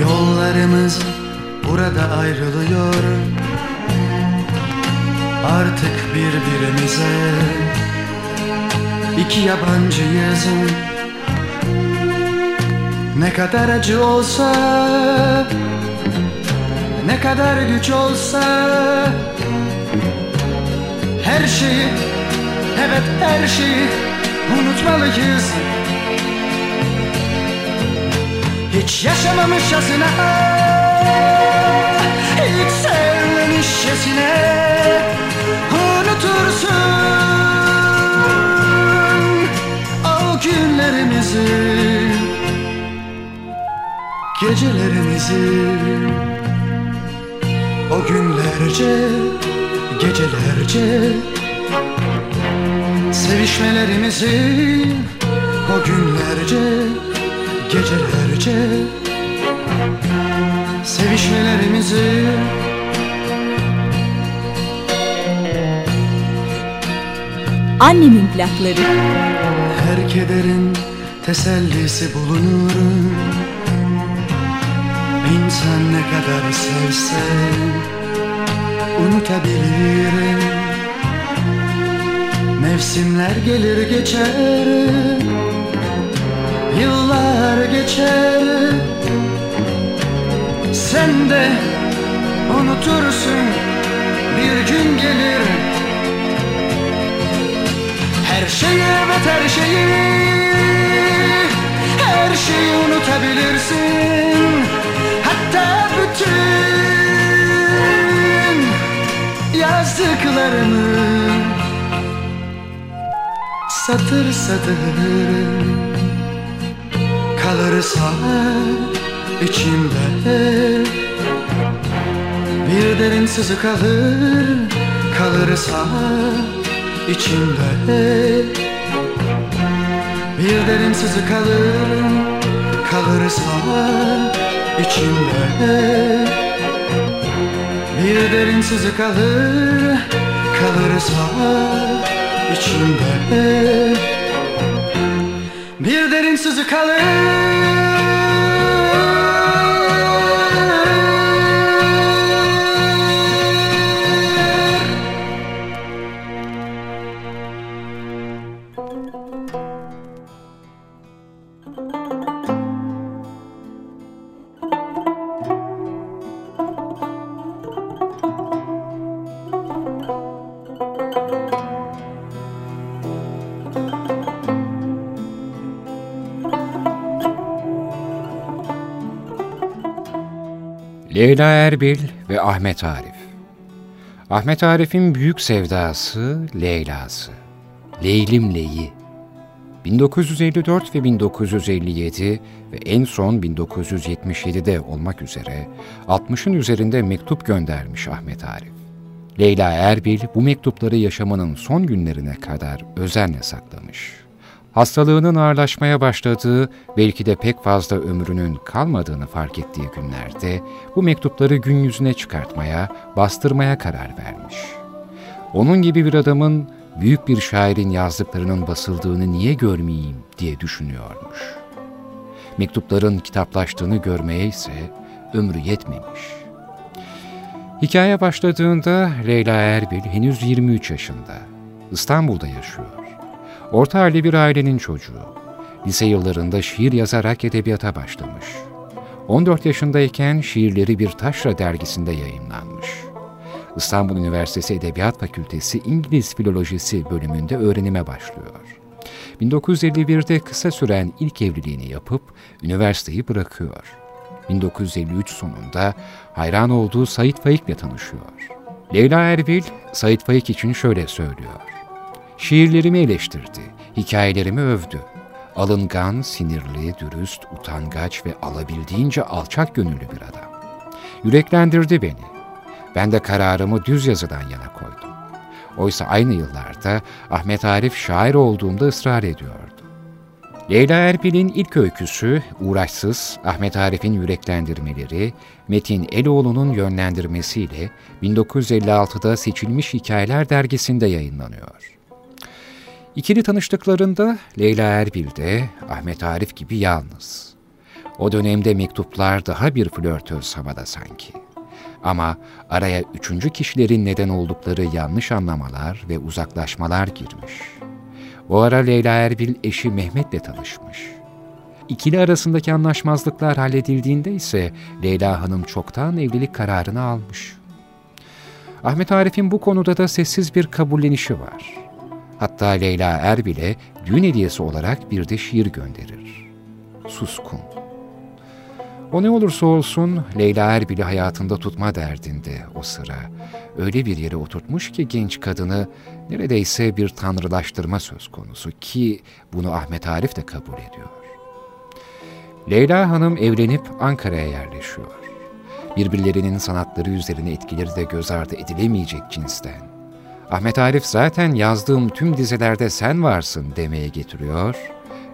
Yollarımız burada ayrılıyor. Artık birbirimize iki yabancıyız. Ne kadar acı olsa Ne kadar güç olsa Her şeyi Evet her şeyi unutmalıyız. Hiç yaşamamışçasına Hiç sevmemişçesine Unutursun O günlerimizi Gecelerimizi. O günlerce Gecelerce Sevişmelerimizi O günlerce Gecelerce Sevişmelerimizi Annemin plakları. Her kederin tesellisi bulunur İnsan ne kadar sevse Unutabilir Mevsimler gelir geçer Yıllar geçer. Sen de unutursun Bir gün gelir. Her şeyi evet her şeyi Her şeyi unutabilirsin. Hatta bütün Yazdıklarımı Satır satır kalırsa içimde. Bir derin sızı kalır kalırsa içimde. Bir derin sızı kalır kalırsa içimde Bir derin sızı kalır kalırsa içimde. Bir derin sızı kalır Leyla Erbil ve Ahmet Arif Ahmet Arif'in büyük sevdası Leyla'sı. Leylim Leyi. 1954 ve 1957 ve en son 1977'de olmak üzere 60'ın üzerinde mektup göndermiş Ahmet Arif. Leyla Erbil bu mektupları yaşamının son günlerine kadar özenle saklamış. Hastalığının ağırlaşmaya başladığı, belki de pek fazla ömrünün kalmadığını fark ettiği günlerde bu mektupları gün yüzüne çıkartmaya, bastırmaya karar vermiş. Onun gibi bir adamın büyük bir şairin yazdıklarının basıldığını niye görmeyeyim diye düşünüyormuş. Mektupların kitaplaştığını görmeye ise ömrü yetmemiş. Hikaye başladığında Leyla Erbil henüz 23 yaşında. İstanbul'da yaşıyor. Orta halli bir ailenin çocuğu. Lise yıllarında şiir yazarak edebiyata başlamış. 14 yaşındayken şiirleri bir taşra dergisinde yayınlanmış. İstanbul Üniversitesi Edebiyat Fakültesi İngiliz Filolojisi bölümünde öğrenime başlıyor. 1951'de kısa süren ilk evliliğini yapıp üniversiteyi bırakıyor. 1953 sonunda hayran olduğu Sait Faik'le tanışıyor. Leyla Erbil, Sait Faik için şöyle söylüyor. Şiirlerimi eleştirdi, hikayelerimi övdü. Alıngan, sinirli, dürüst, utangaç ve alabildiğince alçak gönüllü bir adam. Yüreklendirdi beni. Ben de kararımı düz yazıdan yana koydum. Oysa aynı yıllarda Ahmet Arif şair olduğumda ısrar ediyordu. Leyla Erbil'in ilk öyküsü Uğraşsız, Ahmet Arif'in yüreklendirmeleri, Metin Eloğlu'nun yönlendirmesiyle 1956'da Seçilmiş Hikayeler dergisinde yayınlanıyor. İkili tanıştıklarında Leyla Erbil de Ahmet Arif gibi yalnız. O dönemde mektuplar daha bir flörtöz havada sanki. Ama araya üçüncü kişilerin neden oldukları yanlış anlamalar ve uzaklaşmalar girmiş. O ara Leyla Erbil eşi Mehmet'le tanışmış. İkili arasındaki anlaşmazlıklar halledildiğinde ise Leyla Hanım çoktan evlilik kararını almış. Ahmet Arif'in bu konuda da sessiz bir kabullenişi var. Hatta Leyla Erbil'e düğün hediyesi olarak bir de şiir gönderir. Suskun. O ne olursa olsun Leyla Erbil'i hayatında tutma derdinde o sıra. Öyle bir yere oturtmuş ki genç kadını neredeyse bir tanrılaştırma söz konusu ki bunu Ahmet Arif de kabul ediyor. Leyla Hanım evlenip Ankara'ya yerleşiyor. Birbirlerinin sanatları üzerine etkileri de göz ardı edilemeyecek cinsten. Ahmet Arif zaten yazdığım tüm dizelerde sen varsın demeye getiriyor.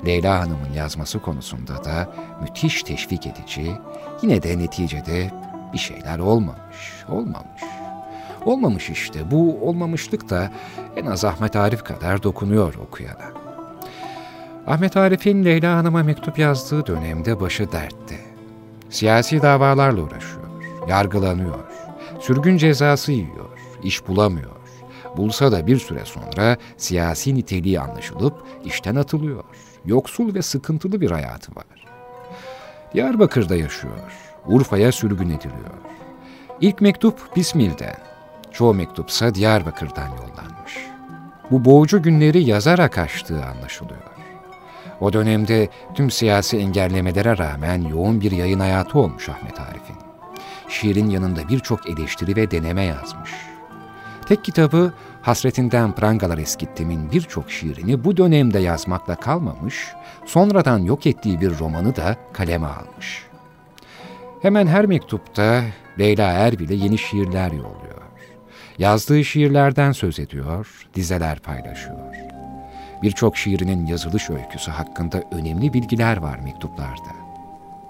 Leyla Hanım'ın yazması konusunda da müthiş teşvik edici, yine de neticede bir şeyler olmamış, olmamış. Olmamış işte, bu olmamışlık da en az Ahmet Arif kadar dokunuyor okuyana. Ahmet Arif'in Leyla Hanım'a mektup yazdığı dönemde başı dertte. Siyasi davalarla uğraşıyor, yargılanıyor, sürgün cezası yiyor, iş bulamıyor. Bulsa da bir süre sonra siyasi niteliği anlaşılıp işten atılıyor. Yoksul ve sıkıntılı bir hayatı var. Diyarbakır'da yaşıyor. Urfa'ya sürgün ediliyor. İlk mektup Bismil'den. Çoğu mektupsa Diyarbakır'dan yollanmış. Bu boğucu günleri yazarak açtığı anlaşılıyor. O dönemde tüm siyasi engellemelere rağmen yoğun bir yayın hayatı olmuş Ahmet Arif'in. Şiirin yanında birçok eleştiri ve deneme yazmış. Tek kitabı Hasretinden Prangalar Eskittim'in birçok şiirini bu dönemde yazmakla kalmamış, sonradan yok ettiği bir romanı da kaleme almış. Hemen her mektupta Leyla Erbil'e yeni şiirler yolluyor. Yazdığı şiirlerden söz ediyor, dizeler paylaşıyor. Birçok şiirinin yazılış öyküsü hakkında önemli bilgiler var mektuplarda.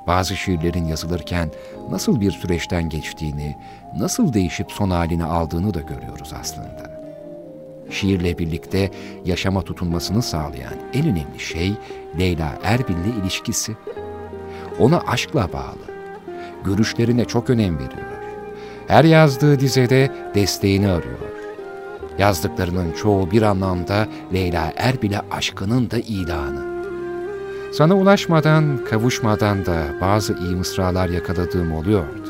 Bazı şiirlerin yazılırken nasıl bir süreçten geçtiğini, nasıl değişip son halini aldığını da görüyoruz aslında. Şiirle birlikte yaşama tutunmasını sağlayan en önemli şey Leyla Erbil'le ilişkisi. Ona aşkla bağlı. Görüşlerine çok önem veriyor. Her yazdığı dizede desteğini arıyor. Yazdıklarının çoğu bir anlamda Leyla Erbil'e aşkının da ilanı. Sana ulaşmadan, kavuşmadan da bazı iyi mısralar yakaladığım oluyordu.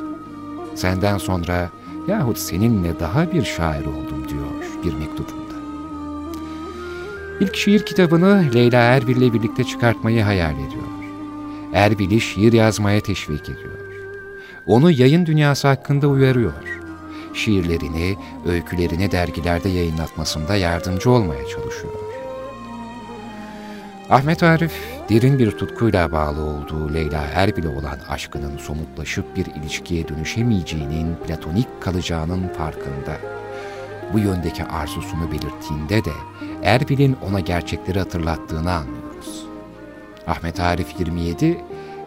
Senden sonra yahut seninle daha bir şair oldum diyor bir mektubunda. İlk şiir kitabını Leyla Erbil'le birlikte çıkartmayı hayal ediyor. Erbil'i şiir yazmaya teşvik ediyor. Onu yayın dünyası hakkında uyarıyor. Şiirlerini, öykülerini dergilerde yayınlatmasında yardımcı olmaya çalışıyor. Ahmet Arif, derin bir tutkuyla bağlı olduğu Leyla Erbil'e olan aşkının somutlaşıp bir ilişkiye dönüşemeyeceğinin platonik kalacağının farkında. Bu yöndeki arzusunu belirttiğinde de Erbil'in ona gerçekleri hatırlattığını anlıyoruz. Ahmet Arif 27,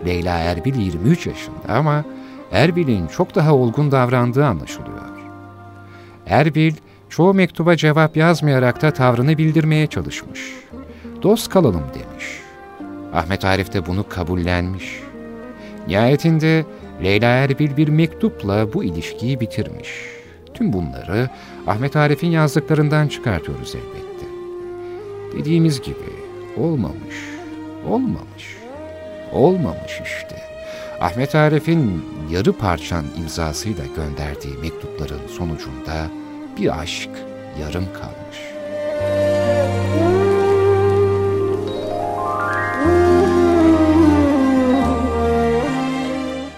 Leyla Erbil 23 yaşında ama Erbil'in çok daha olgun davrandığı anlaşılıyor. Erbil, çoğu mektuba cevap yazmayarak da tavrını bildirmeye çalışmış. Dost kalalım demiş. Ahmet Arif de bunu kabullenmiş. Nihayetinde Leyla Erbil bir mektupla bu ilişkiyi bitirmiş. Tüm bunları Ahmet Arif'in yazdıklarından çıkartıyoruz elbette. Dediğimiz gibi olmamış, olmamış, olmamış işte. Ahmet Arif'in yarı parçan imzasıyla gönderdiği mektupların sonucunda bir aşk yarım kalmış.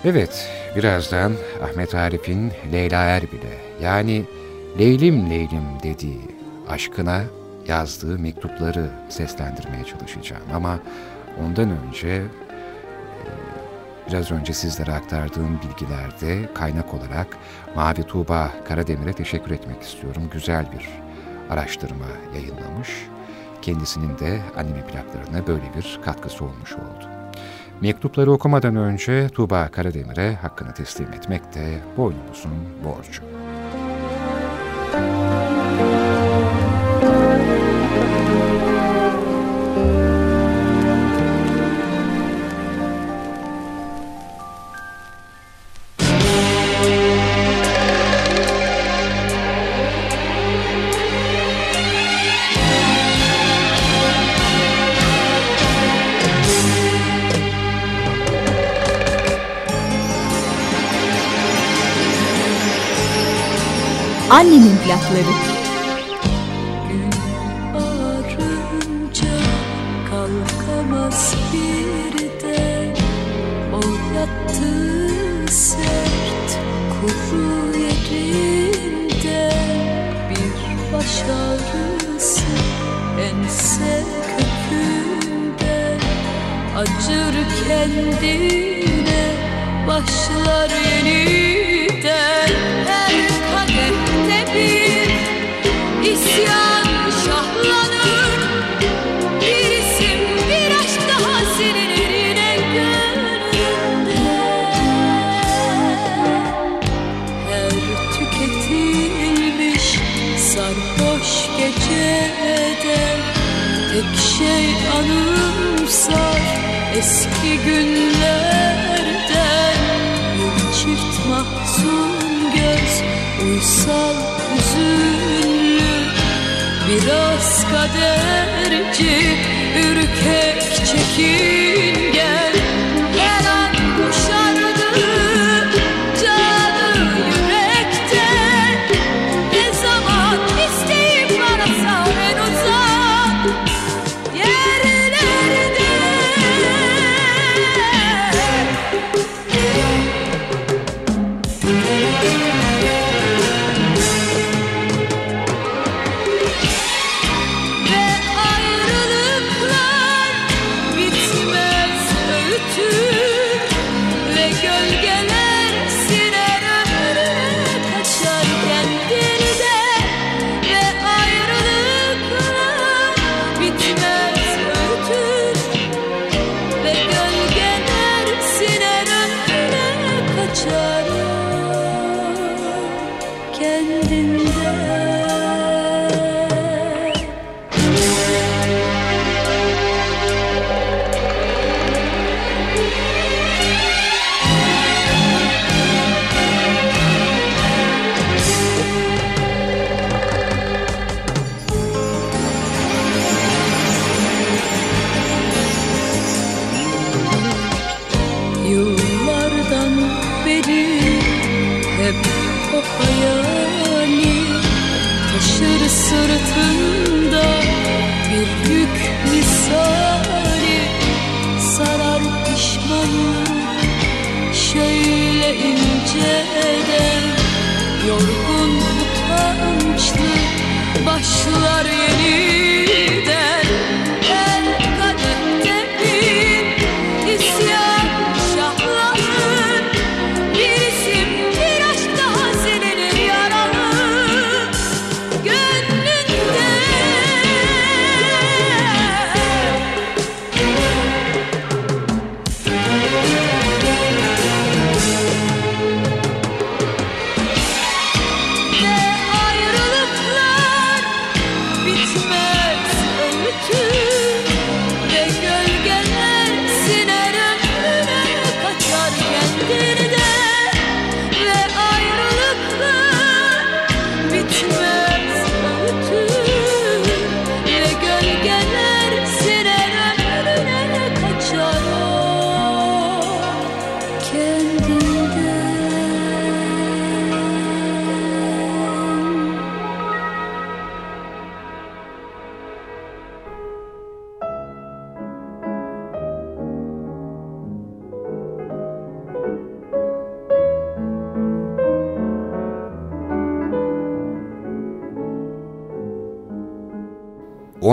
Evet, birazdan Ahmet Arif'in Leyla Erbil'e yani Leylim Leylim dediği aşkına yazdığı mektupları seslendirmeye çalışacağım. Ama ondan önce e, biraz önce sizlere aktardığım bilgilerde kaynak olarak Mavi Tuğba Karademir'e teşekkür etmek istiyorum. Güzel bir araştırma yayınlamış. Kendisinin de anime plaklarına böyle bir katkısı olmuş oldu. Mektupları okumadan önce Tuğba Karademir'e hakkını teslim etmek de boynumuzun borcu. Biraz kaderci ürkek çekir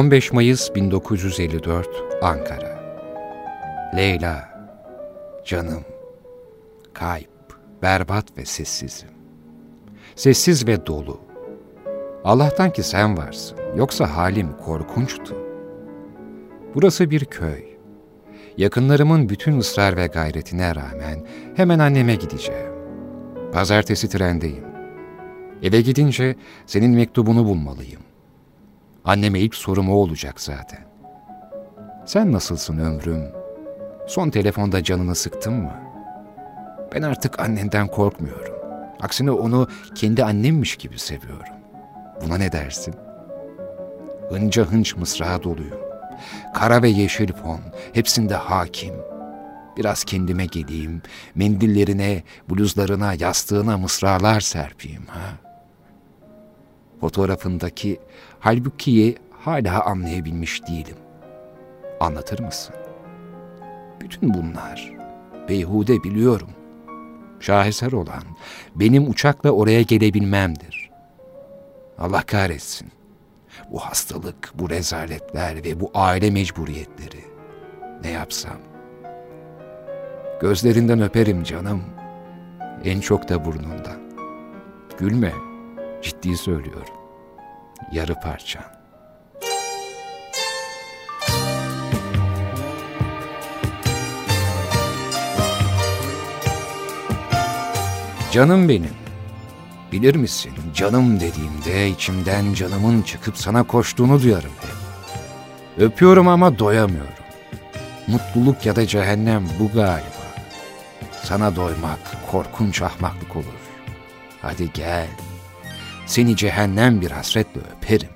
15 Mayıs 1954 Ankara Leyla, canım, kayıp, berbat ve sessizim. Sessiz ve dolu. Allah'tan ki sen varsın, yoksa halim korkunçtu. Burası bir köy. Yakınlarımın bütün ısrar ve gayretine rağmen hemen anneme gideceğim. Pazartesi trendeyim. Eve gidince senin mektubunu bulmalıyım. Anneme ilk sorum o olacak zaten. Sen nasılsın ömrüm? Son telefonda canını sıktın mı? Ben artık annenden korkmuyorum. Aksine onu kendi annemmiş gibi seviyorum. Buna ne dersin? Hınca hınç mısrağa doluyum. Kara ve yeşil fon, hepsinde hakim. Biraz kendime geleyim, mendillerine, bluzlarına, yastığına mısralar serpeyim ha. Fotoğrafındaki halbukiyi hala anlayabilmiş değilim. Anlatır mısın? Bütün bunlar beyhude biliyorum. Şaheser olan benim uçakla oraya gelebilmemdir. Allah kahretsin. Bu hastalık, bu rezaletler ve bu aile mecburiyetleri. Ne yapsam? Gözlerinden öperim canım. En çok da burnundan. Gülme. Ciddi söylüyorum. Yarı parçan. Canım benim. Bilir misin canım dediğimde içimden canımın çıkıp sana koştuğunu duyarım hep. Öpüyorum ama doyamıyorum. Mutluluk ya da cehennem bu galiba. Sana doymak korkunç ahmaklık olur. Hadi gel. Seni cehennem bir hasretle öperim.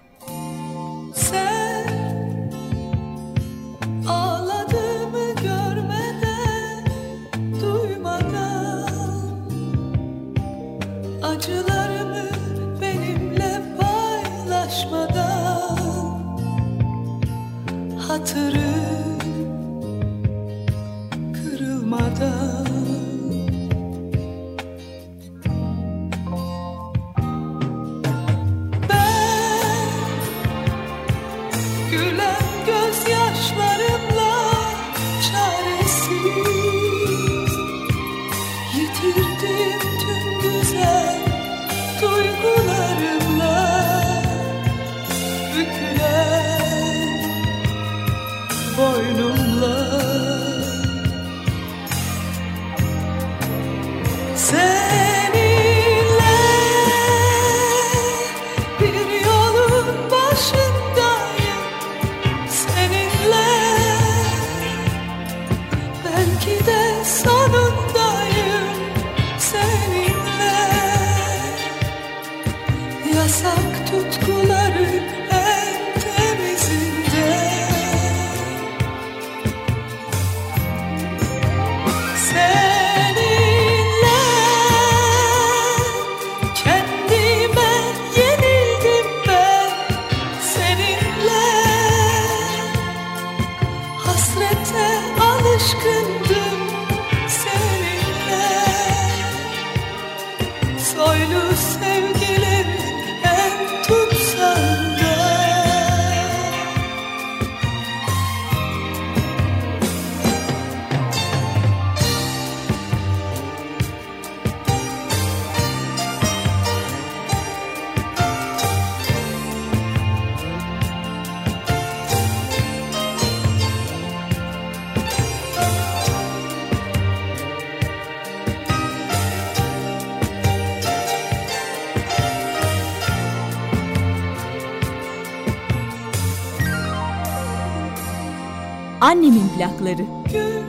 Annemin plakları. Duygularımın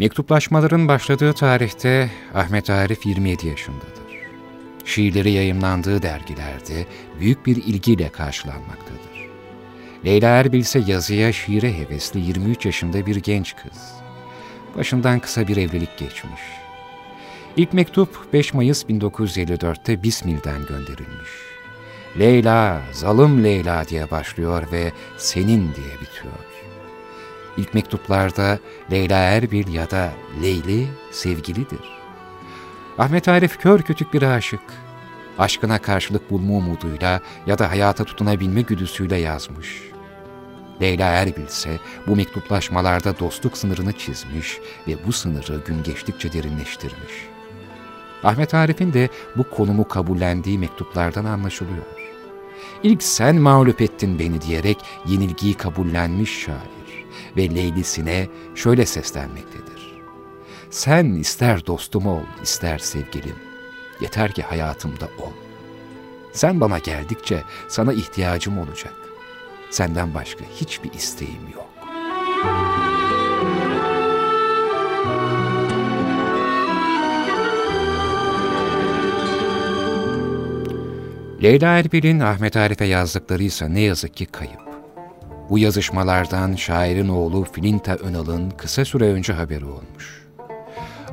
Mektuplaşmaların başladığı tarihte Ahmet Arif 27 yaşındadır. Şiirleri yayımlandığı dergilerde büyük bir ilgiyle karşılanmaktadır. Leyla Erbil ise yazıya, şiire hevesli 23 yaşında bir genç kız. Başından kısa bir evlilik geçmiş. İlk mektup 5 Mayıs 1954'te Bismil'den gönderilmiş. Leyla, zalım Leyla diye başlıyor ve senin diye bitiyor. İlk mektuplarda Leyla Erbil ya da Leyli sevgilidir. Ahmet Arif kör kütük bir aşık. Aşkına karşılık bulma umuduyla ya da hayata tutunabilme güdüsüyle yazmış. Leyla Erbil ise bu mektuplaşmalarda dostluk sınırını çizmiş ve bu sınırı gün geçtikçe derinleştirmiş. Ahmet Arif'in de bu konumu kabullendiği mektuplardan anlaşılıyor. İlk sen mağlup ettin beni diyerek yenilgiyi kabullenmiş şair ve Leylisine şöyle seslenmektedir. Sen ister dostum ol, ister sevgilim. Yeter ki hayatımda ol. Sen bana geldikçe sana ihtiyacım olacak. Senden başka hiçbir isteğim yok. Leyla Erbil'in Ahmet Arif'e yazdıkları ise ne yazık ki kayıp. Bu yazışmalardan şairin oğlu Filinta Önal'ın kısa süre önce haberi olmuş.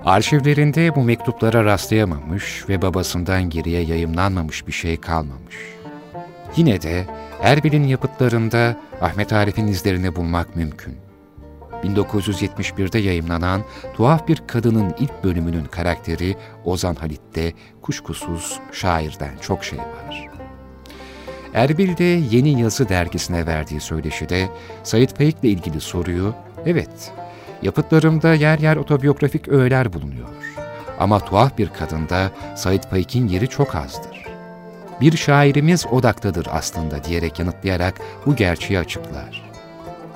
Arşivlerinde bu mektuplara rastlayamamış ve babasından geriye yayımlanmamış bir şey kalmamış. Yine de Erbil'in yapıtlarında Ahmet Arif'in izlerini bulmak mümkün. 1971'de yayımlanan Tuhaf Bir Kadının ilk bölümünün karakteri Ozan Halit'te kuşkusuz şairden çok şey var. Erbil'de Yeni Yazı dergisine verdiği söyleşide Sayit Faik'le ilgili soruyu, evet, yapıtlarımda yer yer otobiyografik öğeler bulunuyor. Ama tuhaf bir kadında Sayit Faik'in yeri çok azdır. Bir şairimiz odaktadır aslında diyerek yanıtlayarak bu gerçeği açıklar.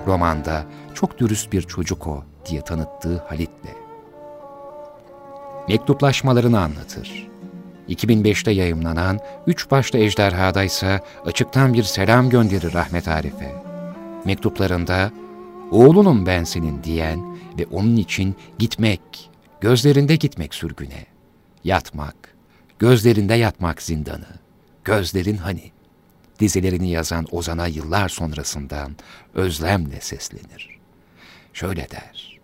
Romanda çok dürüst bir çocuk o diye tanıttığı Halit'le. Mektuplaşmalarını anlatır. 2005'te yayımlanan Üç Başlı Ejderha'da ise açıktan bir selam gönderir Rahmet Arif'e. Mektuplarında oğlunum ben senin diyen ve onun için gitmek, gözlerinde gitmek sürgüne, yatmak, gözlerinde yatmak zindanı, gözlerin hani, dizelerini yazan Ozan'a yıllar sonrasından özlemle seslenir. Şöyle der,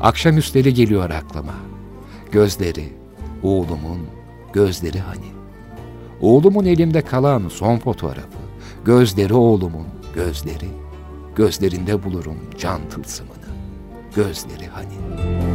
akşamüstleri geliyor aklıma, gözleri, oğlumun, gözleri hani. Oğlumun elimde kalan son fotoğrafı, gözleri oğlumun, gözleri, gözlerinde bulurum can tılsımını, gözleri hani.''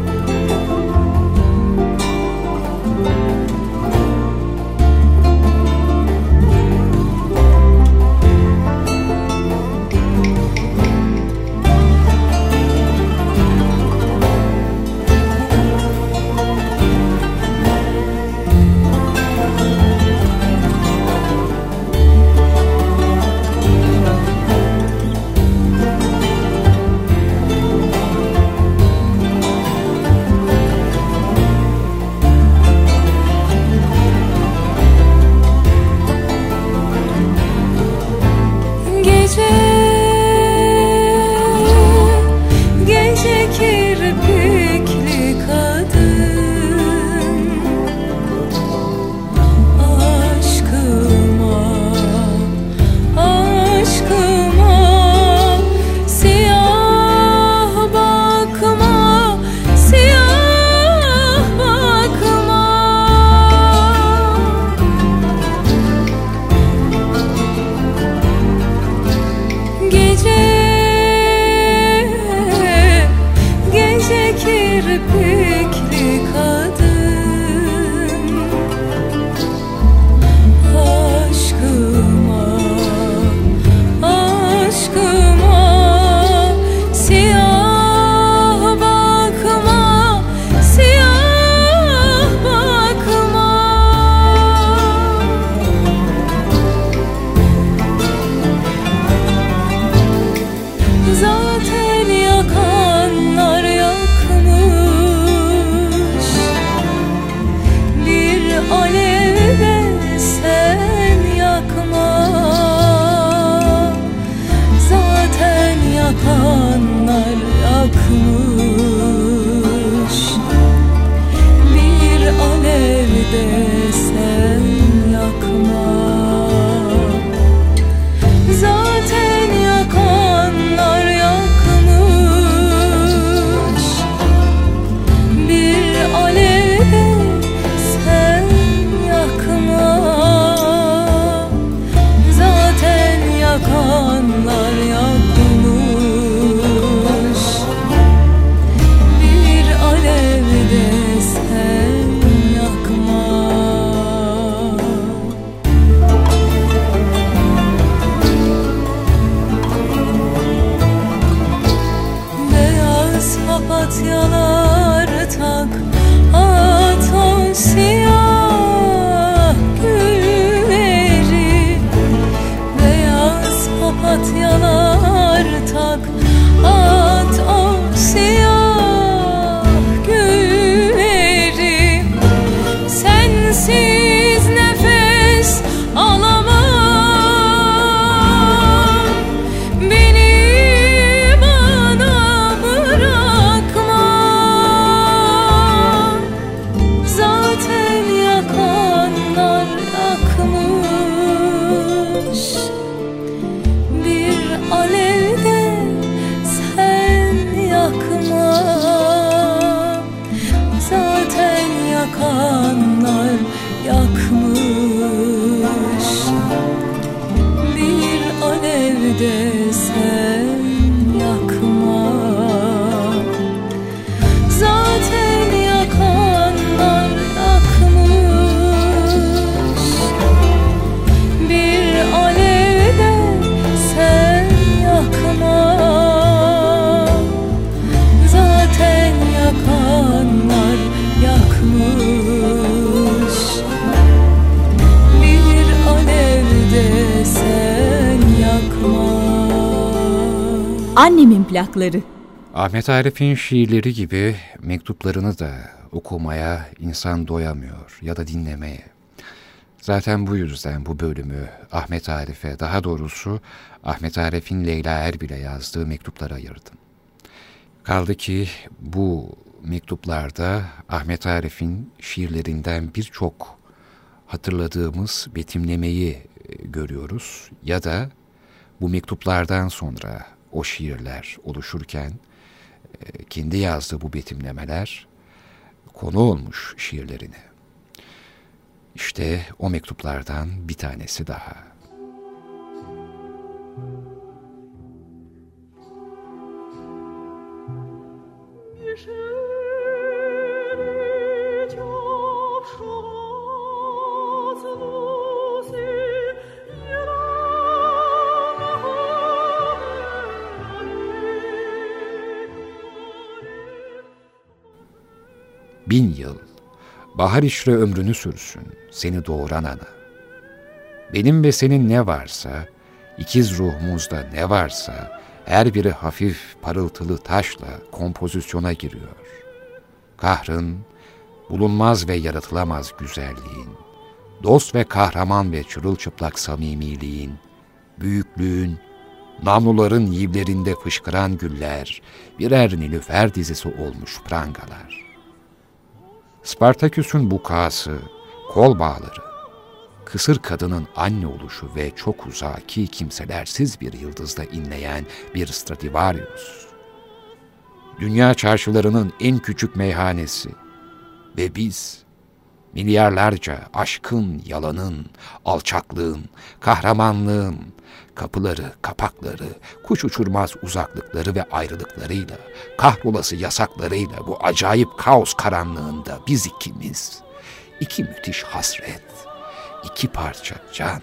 Annemin plakları. Ahmet Arif'in şiirleri gibi mektuplarını da okumaya insan doyamıyor ya da dinlemeye. Zaten bu yüzden bu bölümü Ahmet Arif'e, daha doğrusu Ahmet Arif'in Leyla Erbil'e yazdığı mektuplara ayırdım. Kaldı ki bu mektuplarda Ahmet Arif'in şiirlerinden birçok hatırladığımız betimlemeyi görüyoruz ya da bu mektuplardan sonra o şiirler oluşurken e, kendi yazdığı bu betimlemeler konu olmuş şiirlerine. İşte o mektuplardan bir tanesi daha. Bin yıl bahar işre ömrünü sürsün seni doğuran ana. Benim ve senin ne varsa, ikiz ruhumuzda ne varsa, her biri hafif parıltılı taşla kompozisyona giriyor. Kahrın, bulunmaz ve yaratılamaz güzelliğin, dost ve kahraman ve çırılçıplak samimiliğin, büyüklüğün, namluların yivlerinde fışkıran güller, birer nilüfer dizisi olmuş prangalar. Spartaküs'ün bukası, kol bağları, kısır kadının anne oluşu ve çok uzaki kimselersiz bir yıldızda inleyen bir Stradivarius. Dünya çarşılarının en küçük meyhanesi ve biz milyarlarca aşkın, yalanın, alçaklığın, kahramanlığın, kapıları, kapakları, kuş uçurmaz uzaklıkları ve ayrılıklarıyla, kahrolası yasaklarıyla bu acayip kaos karanlığında biz ikimiz, iki müthiş hasret, iki parça can.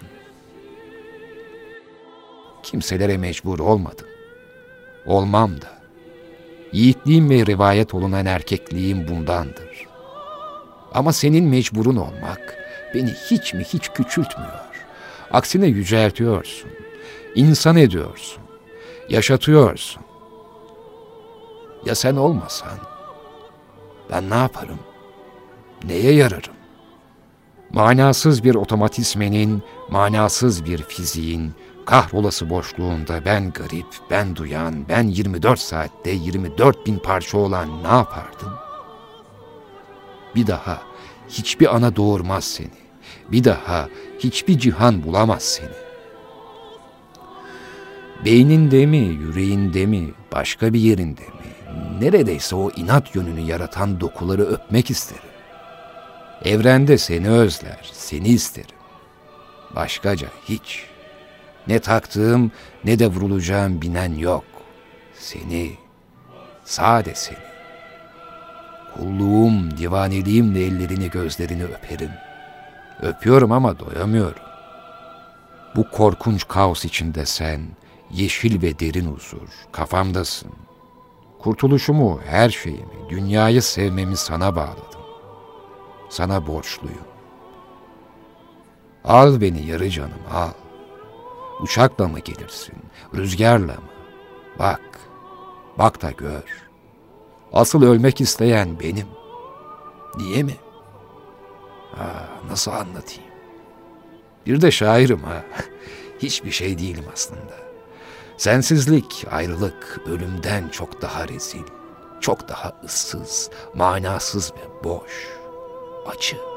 Kimselere mecbur olmadım. Olmam da. Yiğitliğim ve rivayet olunan erkekliğim bundandır. Ama senin mecburun olmak beni hiç mi hiç küçültmüyor. Aksine yüceltiyorsun insan ediyorsun, yaşatıyorsun. Ya sen olmasan, ben ne yaparım? Neye yararım? Manasız bir otomatismenin, manasız bir fiziğin, kahrolası boşluğunda ben garip, ben duyan, ben 24 saatte 24 bin parça olan ne yapardım? Bir daha hiçbir ana doğurmaz seni. Bir daha hiçbir cihan bulamaz seni. Beyninde mi, yüreğinde mi, başka bir yerinde mi? Neredeyse o inat yönünü yaratan dokuları öpmek isterim. Evrende seni özler, seni isterim. Başkaca hiç. Ne taktığım ne de vurulacağım binen yok. Seni, sade seni. Kulluğum, divaneliğimle ellerini gözlerini öperim. Öpüyorum ama doyamıyorum. Bu korkunç kaos içinde sen, yeşil ve derin huzur, kafamdasın. Kurtuluşumu, her şeyimi, dünyayı sevmemi sana bağladım. Sana borçluyum. Al beni yarı canım, al. Uçakla mı gelirsin, rüzgarla mı? Bak, bak da gör. Asıl ölmek isteyen benim. Niye mi? Ha, nasıl anlatayım? Bir de şairim ha. Hiçbir şey değilim aslında. Sensizlik, ayrılık ölümden çok daha rezil, çok daha ıssız, manasız ve boş, acı.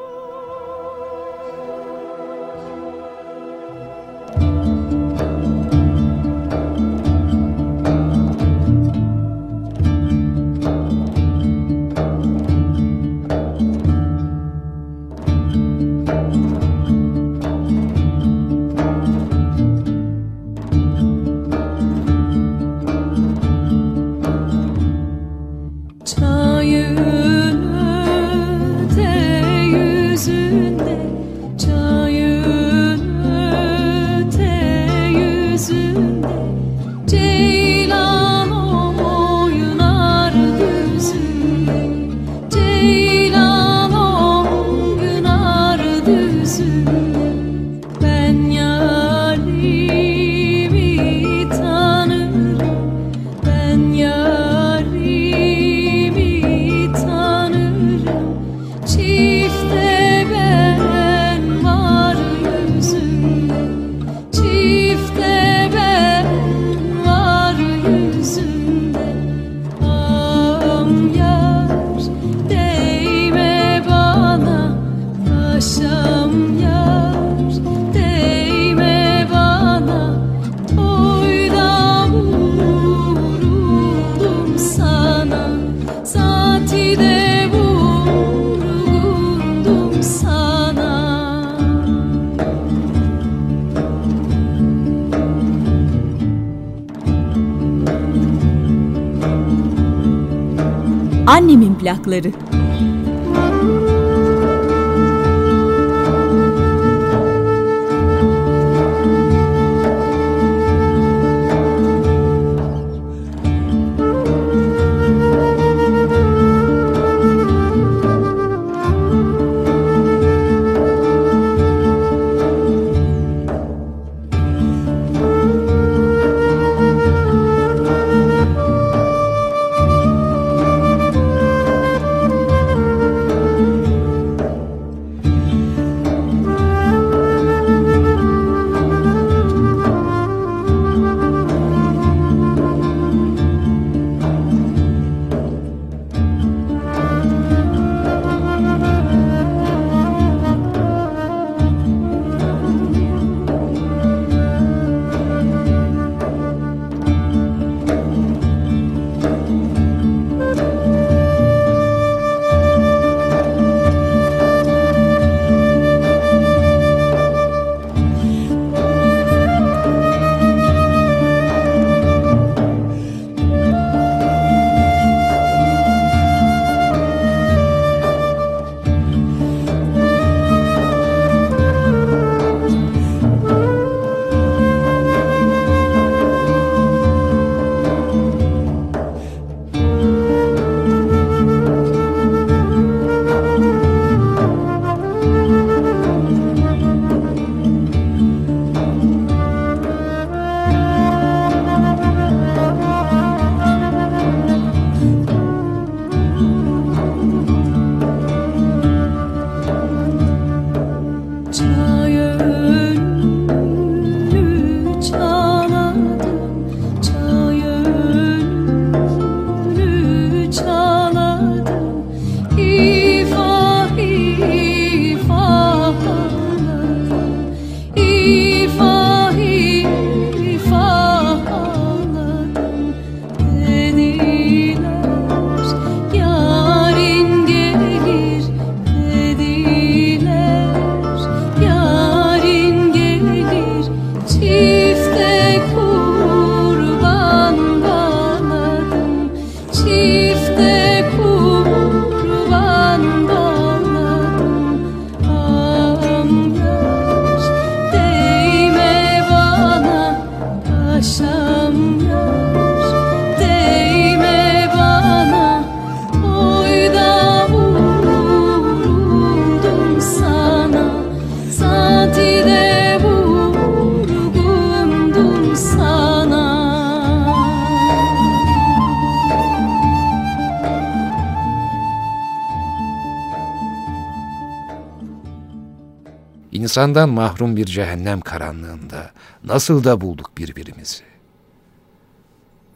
İnsandan mahrum bir cehennem karanlığında nasıl da bulduk birbirimizi.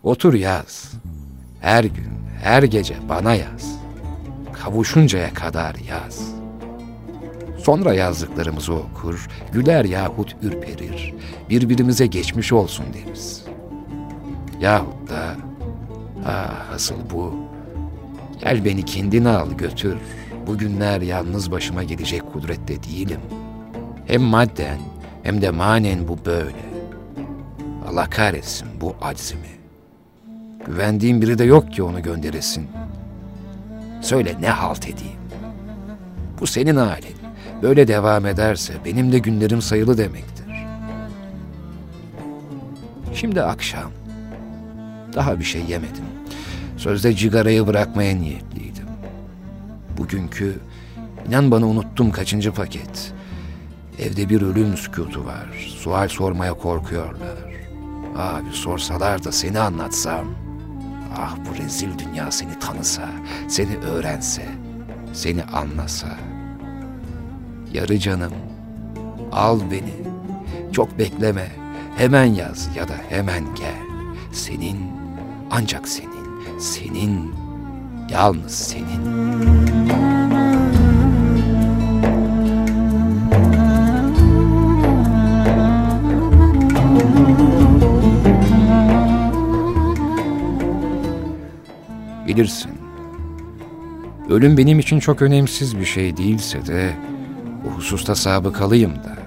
Otur yaz. Her gün, her gece bana yaz. Kavuşuncaya kadar yaz. Sonra yazdıklarımızı okur, güler yahut ürperir, birbirimize geçmiş olsun deriz. Yahut da, ah asıl bu, gel beni kendine al götür, bugünler yalnız başıma gelecek kudrette değilim.'' Hem madden hem de manen bu böyle. Allah kahretsin bu aczimi. Güvendiğim biri de yok ki onu gönderesin. Söyle ne halt edeyim? Bu senin halin. Böyle devam ederse benim de günlerim sayılı demektir. Şimdi akşam. Daha bir şey yemedim. Sözde cigarayı bırakmaya niyetliydim. Bugünkü, inan bana unuttum kaçıncı paket. Evde bir ölüm sükutu var. Sual sormaya korkuyorlar. Abi sorsalar da seni anlatsam. Ah bu rezil dünya seni tanısa, seni öğrense, seni anlasa. Yarı canım, al beni. Çok bekleme, hemen yaz ya da hemen gel. Senin, ancak senin, senin, yalnız senin.'' Bilirsin. Ölüm benim için çok önemsiz bir şey değilse de bu hususta sabıkalıyım da.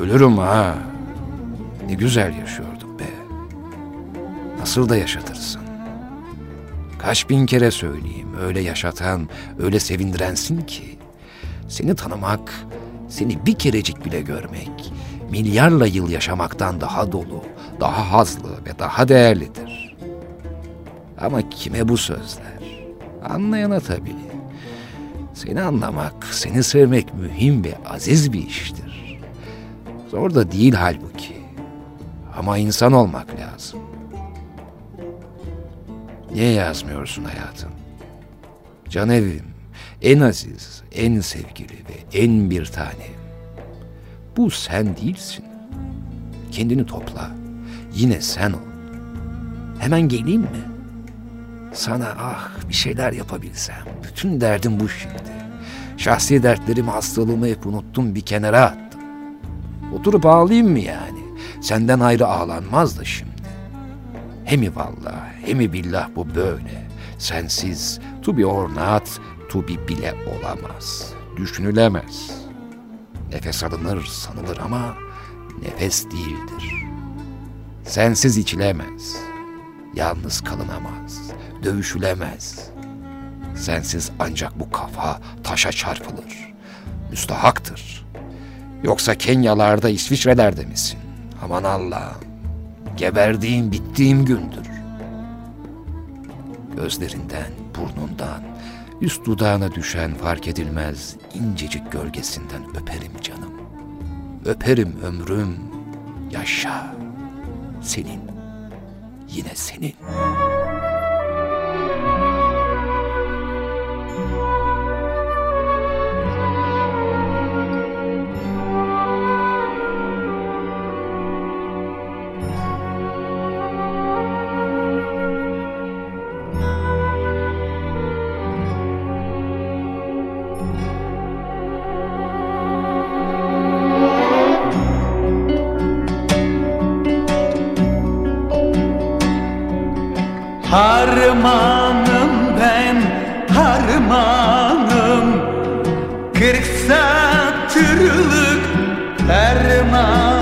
Ölürüm ha. Ne güzel yaşıyorduk be. Nasıl da yaşatırsın. Kaç bin kere söyleyeyim, öyle yaşatan, öyle sevindirensin ki. Seni tanımak, seni bir kerecik bile görmek, milyarla yıl yaşamaktan daha dolu, daha hazlı ve daha değerlidir. Ama kime bu sözler? Anlayana tabii. Seni anlamak, seni sevmek mühim ve aziz bir iştir. Zor da değil halbuki. Ama insan olmak lazım. Niye yazmıyorsun hayatım? Can evim, en aziz, en sevgili ve en bir tanem. Bu sen değilsin. Kendini topla. Yine sen ol. Hemen geleyim mi? Sana ah bir şeyler yapabilsem. Bütün derdim bu şimdi. Şahsi dertlerimi, hastalığımı hep unuttum bir kenara attım. Oturup ağlayayım mı yani? Senden ayrı ağlanmaz da şimdi. Hemi vallah, hemi billah bu böyle. Sensiz to be or not, to be bile olamaz. Düşünülemez. Nefes alınır sanılır ama nefes değildir. Sensiz içilemez. Yalnız kalınamaz. Dövüşülemez. Sensiz ancak bu kafa taşa çarpılır. Müstahaktır. Yoksa Kenyalarda, İsviçre'lerde misin? Aman Allah'ım. Geberdiğim, bittiğim gündür. Gözlerinden, burnundan, üst dudağına düşen fark edilmez incecik gölgesinden öperim canım. Öperim ömrüm, yaşa. Senin, yine senin. Satırlık fermanım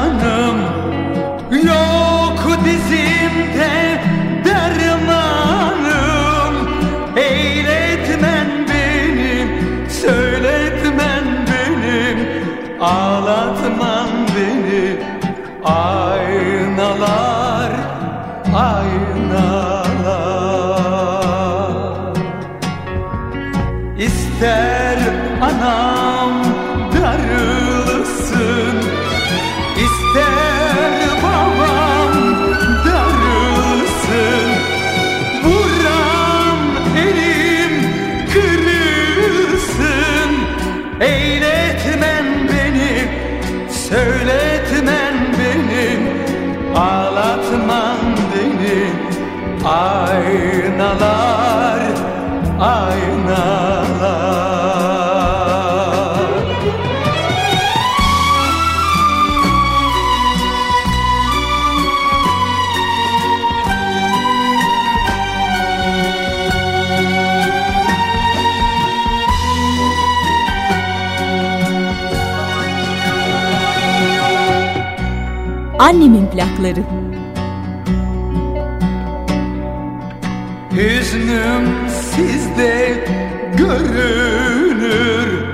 Annemin plakları. Hüznüm sizde görünür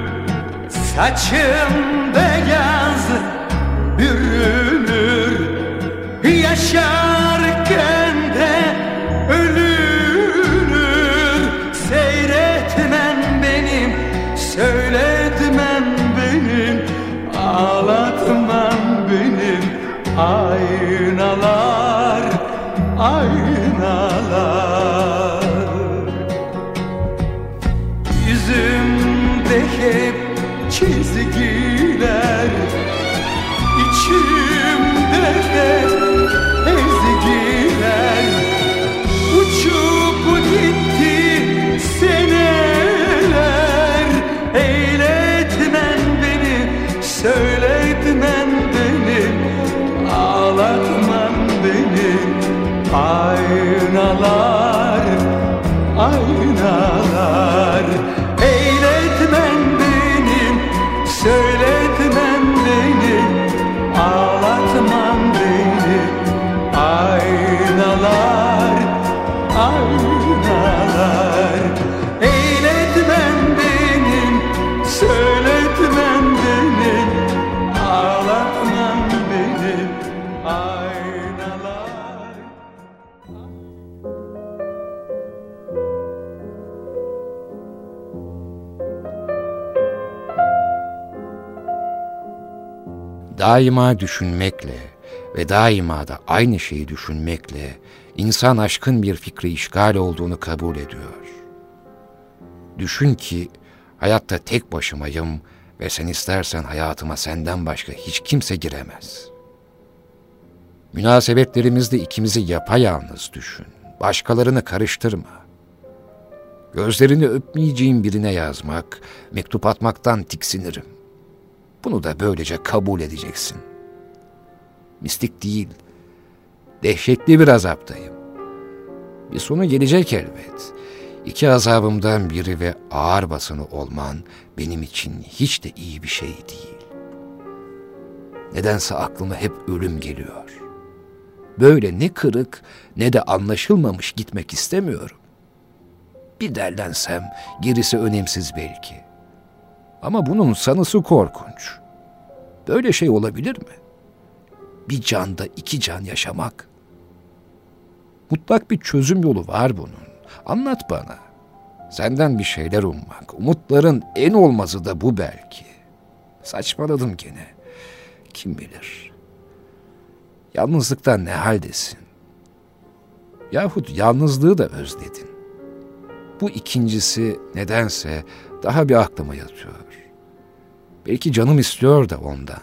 Saçım beyaz bürünür Yaşarken Daima düşünmekle ve daima da aynı şeyi düşünmekle insan aşkın bir fikri işgal olduğunu kabul ediyor. Düşün ki hayatta tek başımayım ve sen istersen hayatıma senden başka hiç kimse giremez. Münasebetlerimizde ikimizi yapayalnız düşün. Başkalarını karıştırma. Gözlerini öpmeyeceğim birine yazmak, mektup atmaktan tiksinirim. Bunu da böylece kabul edeceksin. Mistik değil, dehşetli bir azaptayım. Bir sonu gelecek elbet. İki azabımdan biri ve ağır basını olman benim için hiç de iyi bir şey değil. Nedense aklıma hep ölüm geliyor. Böyle ne kırık ne de anlaşılmamış gitmek istemiyorum. Bir derlensem gerisi önemsiz belki. Ama bunun sanısı korkunç. Böyle şey olabilir mi? Bir canda iki can yaşamak. Mutlak bir çözüm yolu var bunun. Anlat bana. Senden bir şeyler ummak. Umutların en olmazı da bu belki. Saçmaladım gene. Kim bilir. Yalnızlıktan ne haldesin? Yahut yalnızlığı da özledin. Bu ikincisi nedense daha bir aklıma yatıyor. Belki canım istiyor da ondan.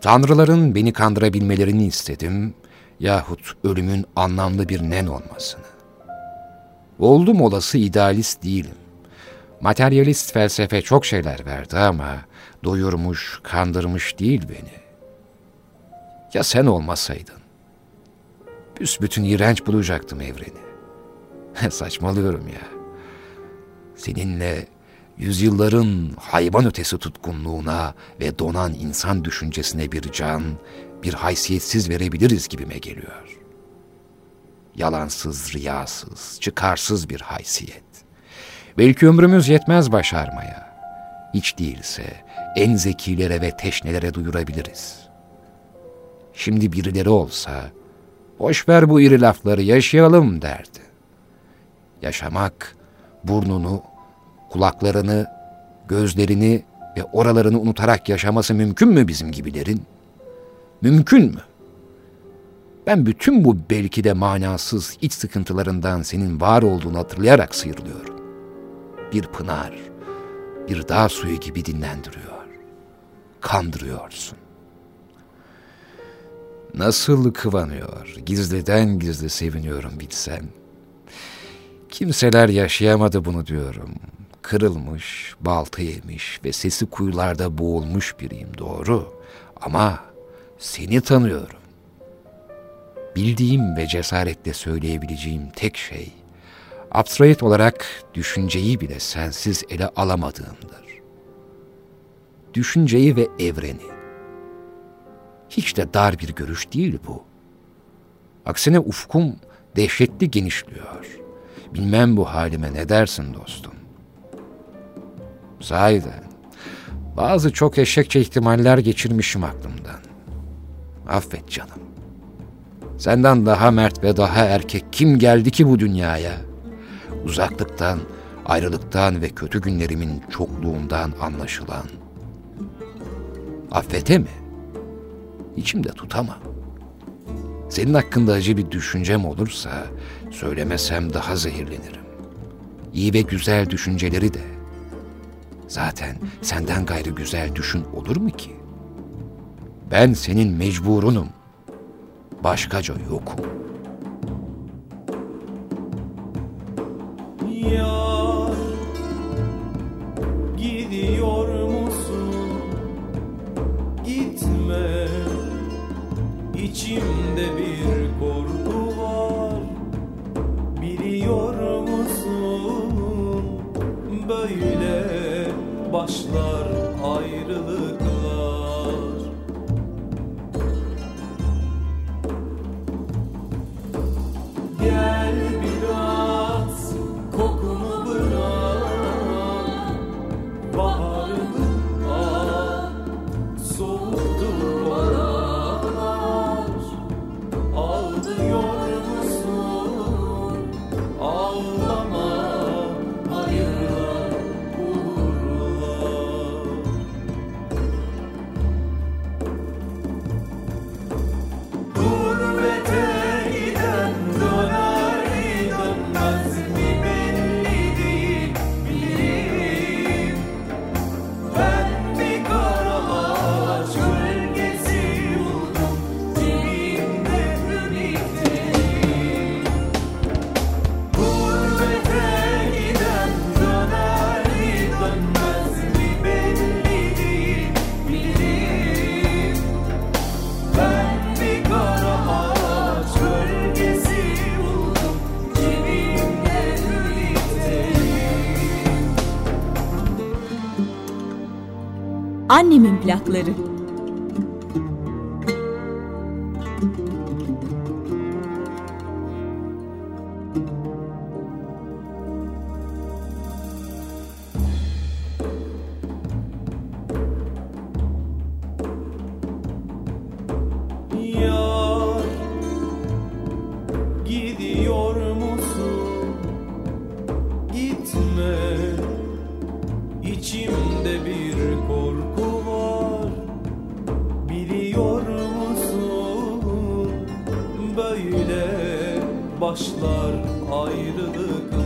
Tanrıların beni kandırabilmelerini istedim yahut ölümün anlamlı bir nen olmasını. Oldum olası idealist değilim. Materyalist felsefe çok şeyler verdi ama doyurmuş, kandırmış değil beni. Ya sen olmasaydın? Büsbütün iğrenç bulacaktım evreni. Saçmalıyorum ya. Seninle yüzyılların hayvan ötesi tutkunluğuna ve donan insan düşüncesine bir can, bir haysiyetsiz verebiliriz gibime geliyor. Yalansız, riyasız, çıkarsız bir haysiyet. Belki ömrümüz yetmez başarmaya. Hiç değilse en zekilere ve teşnelere duyurabiliriz. Şimdi birileri olsa, boş ver bu iri lafları yaşayalım derdi. Yaşamak, burnunu, kulaklarını, gözlerini ve oralarını unutarak yaşaması mümkün mü bizim gibilerin? Mümkün mü? Ben bütün bu belki de manasız iç sıkıntılarından senin var olduğunu hatırlayarak sıyrılıyorum. Bir pınar, bir dağ suyu gibi dinlendiriyor. Kandırıyorsun. Nasıl kıvanıyor, gizliden gizli seviniyorum bilsen. Kimseler yaşayamadı bunu diyorum. Kırılmış, balta yemiş ve sesi kuyularda boğulmuş biriyim doğru. Ama seni tanıyorum. Bildiğim ve cesaretle söyleyebileceğim tek şey, abstrayet olarak düşünceyi bile sensiz ele alamadığımdır. Düşünceyi ve evreni. Hiç de dar bir görüş değil bu. Aksine ufkum dehşetli genişliyor. Bilmem bu halime ne dersin dostum. Sahiden, bazı çok eşekçe ihtimaller geçirmişim aklımdan. Affet canım. Senden daha mert ve daha erkek kim geldi ki bu dünyaya? Uzaklıktan, ayrılıktan ve kötü günlerimin çokluğundan anlaşılan. Affete mi? İçimde tutamam. Senin hakkında acı bir düşüncem olursa söylemesem daha zehirlenirim. İyi ve güzel düşünceleri de. Zaten senden gayrı güzel düşün olur mu ki? Ben senin mecburunum. Başkaca yokum. Yar İçimde bir korku var Biliyor musun? Böyle başlar ayrılıklar Annemin plakları. Başlar ayrılıklar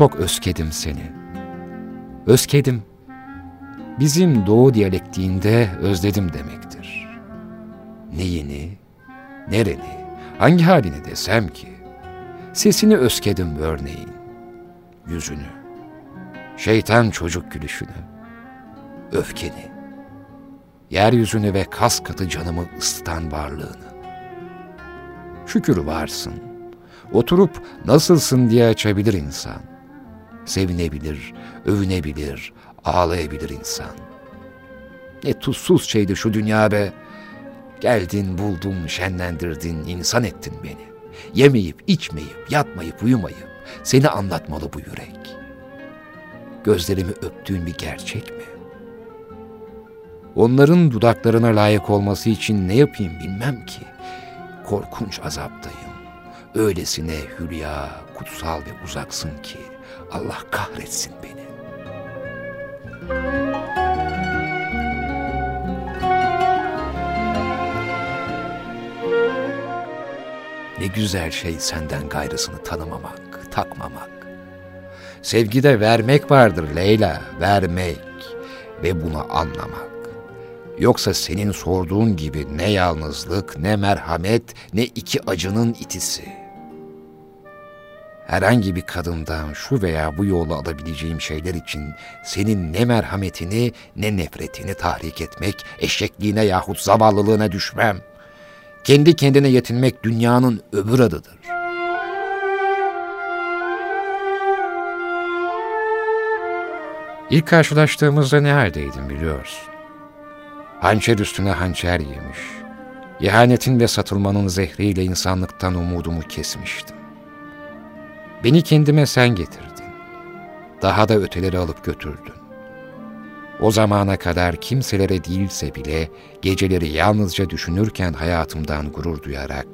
Çok özkedim seni. Özkedim. Bizim doğu diyalektiğinde özledim demektir. Neyini, nereni, hangi halini desem ki? Sesini özkedim örneğin. Yüzünü, şeytan çocuk gülüşünü, öfkeni, yeryüzünü ve kas katı canımı ısıtan varlığını. Şükür varsın. Oturup nasılsın diye açabilir insan. Sevinebilir, övünebilir, ağlayabilir insan. Ne tuzsuz şeydi şu dünya be. Geldin, buldun, şenlendirdin, insan ettin beni. Yemeyip, içmeyip, yatmayıp, uyumayıp seni anlatmalı bu yürek. Gözlerimi öptüğün bir gerçek mi? Onların dudaklarına layık olması için ne yapayım bilmem ki. Korkunç azaptayım. Öylesine hülya, kutsal ve uzaksın ki Allah kahretsin beni. Ne güzel şey senden gayrısını tanımamak, takmamak. Sevgide vermek vardır Leyla, vermek ve bunu anlamak. Yoksa senin sorduğun gibi ne yalnızlık, ne merhamet, ne iki acının itisi. Herhangi bir kadından şu veya bu yolu alabileceğim şeyler için senin ne merhametini ne nefretini tahrik etmek, eşekliğine yahut zavallılığına düşmem. Kendi kendine yetinmek dünyanın öbür adıdır. İlk karşılaştığımızda ne haldeydin biliyorsun. Hançer üstüne hançer yemiş. İhanetin ve satılmanın zehriyle insanlıktan umudumu kesmiştim. Beni kendime sen getirdin. Daha da öteleri alıp götürdün. O zamana kadar kimselere değilse bile geceleri yalnızca düşünürken hayatımdan gurur duyarak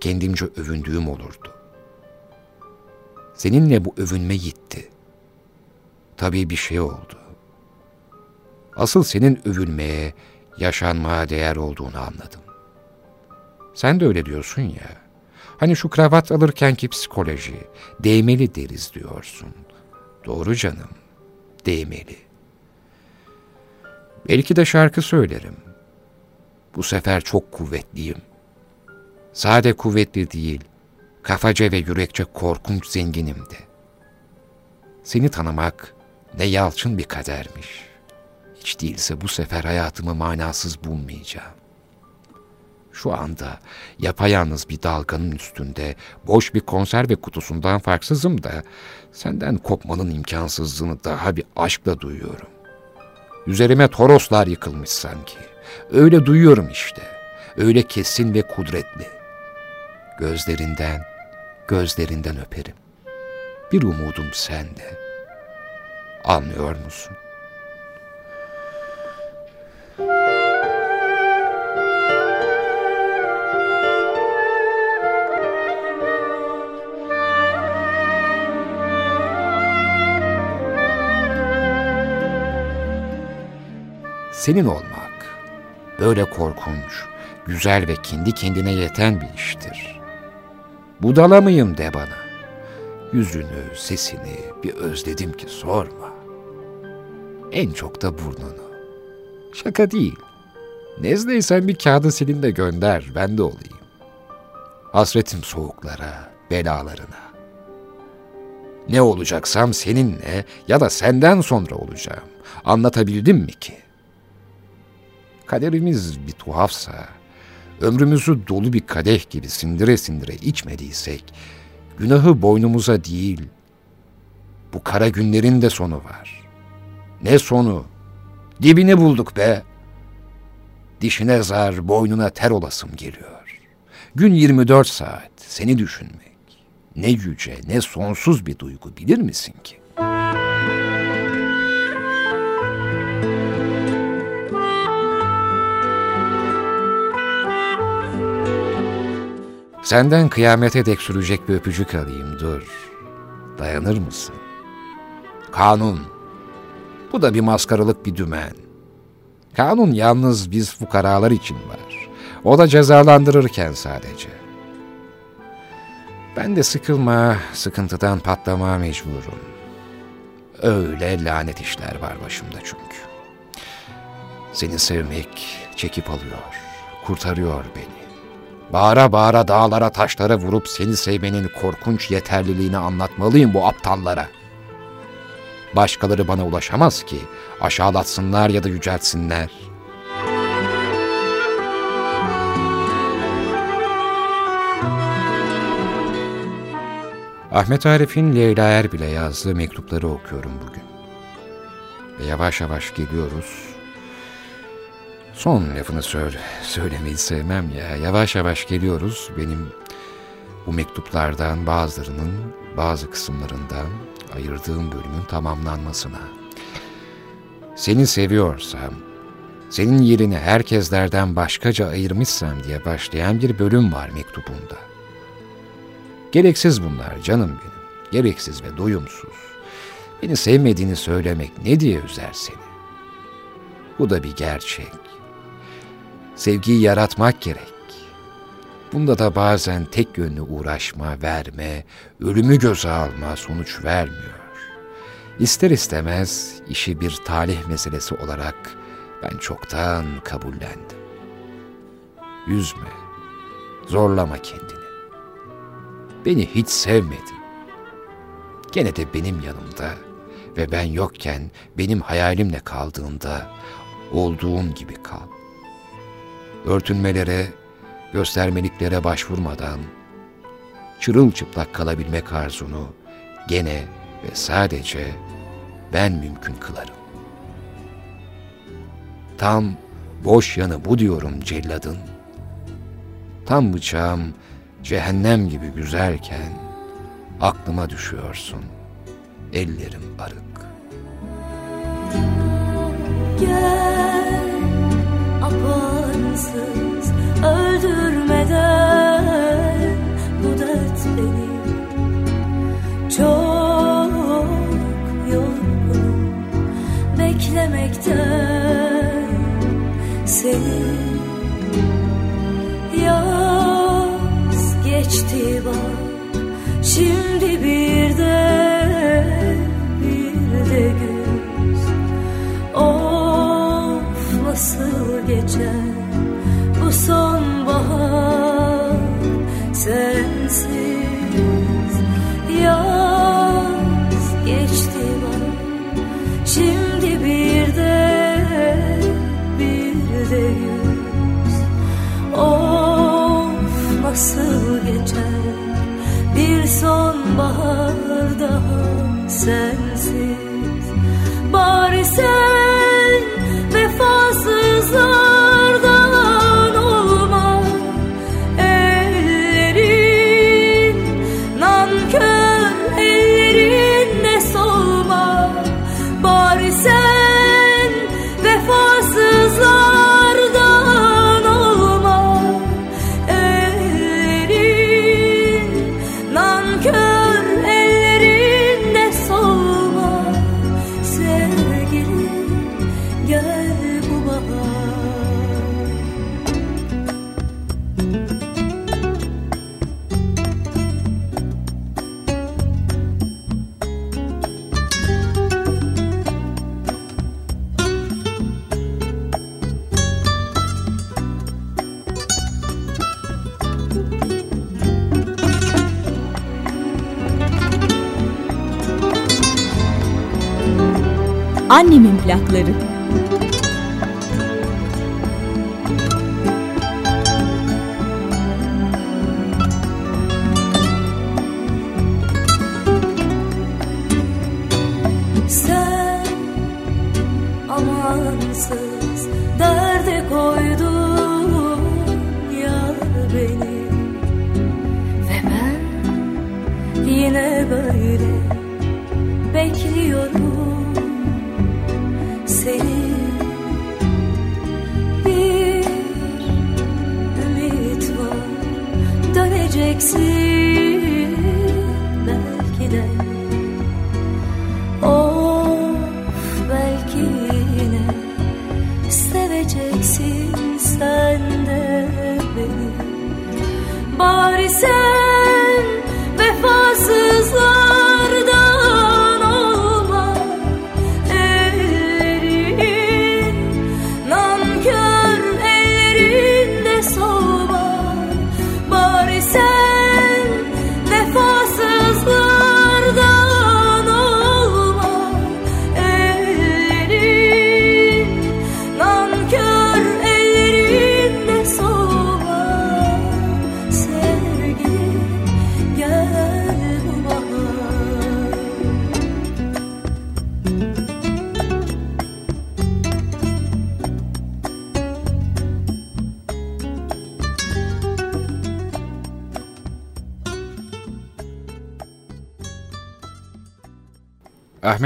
kendimce övündüğüm olurdu. Seninle bu övünme gitti. Tabii bir şey oldu. Asıl senin övülmeye, yaşanmaya değer olduğunu anladım. Sen de öyle diyorsun ya. Hani şu kravat alırkenki psikoloji, değmeli deriz diyorsun. Doğru canım, değmeli. Belki de şarkı söylerim. Bu sefer çok kuvvetliyim. Sade kuvvetli değil, kafaca ve yürekçe korkunç zenginim de. Seni tanımak ne yalçın bir kadermiş. Hiç değilse bu sefer hayatımı manasız bulmayacağım. Şu anda yapayalnız bir dalganın üstünde boş bir konserve kutusundan farksızım da senden kopmanın imkansızlığını daha bir aşkla duyuyorum. Üzerime toroslar yıkılmış sanki. Öyle duyuyorum işte. Öyle kesin ve kudretli. Gözlerinden, gözlerinden öperim. Bir umudum sende. Anlıyor musun? Senin olmak böyle korkunç, güzel ve kendi kendine yeten bir iştir. Budala mıyım de bana. Yüzünü, sesini bir özledim ki sorma. En çok da burnunu. Şaka değil. Nezdeysen bir kağıdı silin de gönder, ben de olayım. Hasretim soğuklara, belalarına. Ne olacaksam seninle ya da senden sonra olacağım. Anlatabildim mi ki? Kaderimiz bir tuhafsa, ömrümüzü dolu bir kadeh gibi sindire sindire içmediysek, günahı boynumuza değil, bu kara günlerin de sonu var. Ne sonu? Dibini bulduk be. Dişine zar, boynuna ter olasım geliyor. Gün 24 saat seni düşünmek. Ne yüce, ne sonsuz bir duygu bilir misin ki? Senden kıyamete dek sürecek bir öpücük alayım dur. Dayanır mısın? Kanun. Bu da bir maskaralık bir dümen. Kanun yalnız biz fukaralar için var. O da cezalandırırken sadece. Ben de sıkılma, sıkıntıdan patlama mecburum. Öyle lanet işler var başımda çünkü. Seni sevmek çekip alıyor, kurtarıyor beni. Bağıra bağıra dağlara taşlara vurup seni sevmenin korkunç yeterliliğini anlatmalıyım bu aptallara. Başkaları bana ulaşamaz ki aşağılatsınlar ya da yüceltsinler. Ahmet Arif'in Leyla Erbil'e yazdığı mektupları okuyorum bugün. Ve yavaş yavaş geliyoruz. Son lafını söyle, söylemeyi sevmem ya. Yavaş yavaş geliyoruz benim bu mektuplardan bazılarının bazı kısımlarından ayırdığım bölümün tamamlanmasına. Seni seviyorsam, senin yerini herkeslerden başkaca ayırmışsam diye başlayan bir bölüm var mektubunda. Gereksiz bunlar canım benim, gereksiz ve doyumsuz. Beni sevmediğini söylemek ne diye üzer seni? Bu da bir gerçek. Sevgiyi yaratmak gerek. Bunda da bazen tek yönlü uğraşma, verme, ölümü göze alma sonuç vermiyor. İster istemez işi bir talih meselesi olarak ben çoktan kabullendim. Üzme, zorlama kendini. Beni hiç sevmedin. Gene de benim yanımda ve ben yokken benim hayalimle kaldığında olduğun gibi kal. Örtünmelere, göstermeliklere başvurmadan çırılçıplak kalabilmek arzunu gene ve sadece ben mümkün kılarım. Tam boş yanı bu diyorum celladın. Tam bıçağım cehennem gibi güzelken aklıma düşüyorsun. Ellerim arık. Gel apansız öldürmeden bu dert beni. Çok yorgunum beklemekten seni. Yaz geçti bak şimdi bir de bir de güz Of nasıl geçer bu sonbahar sensiz Yaz geçti bak şimdi bir de bir Of nasıl geçer bir sonbahar daha sensiz. Bari sen vefasızlardan Annemin plakları.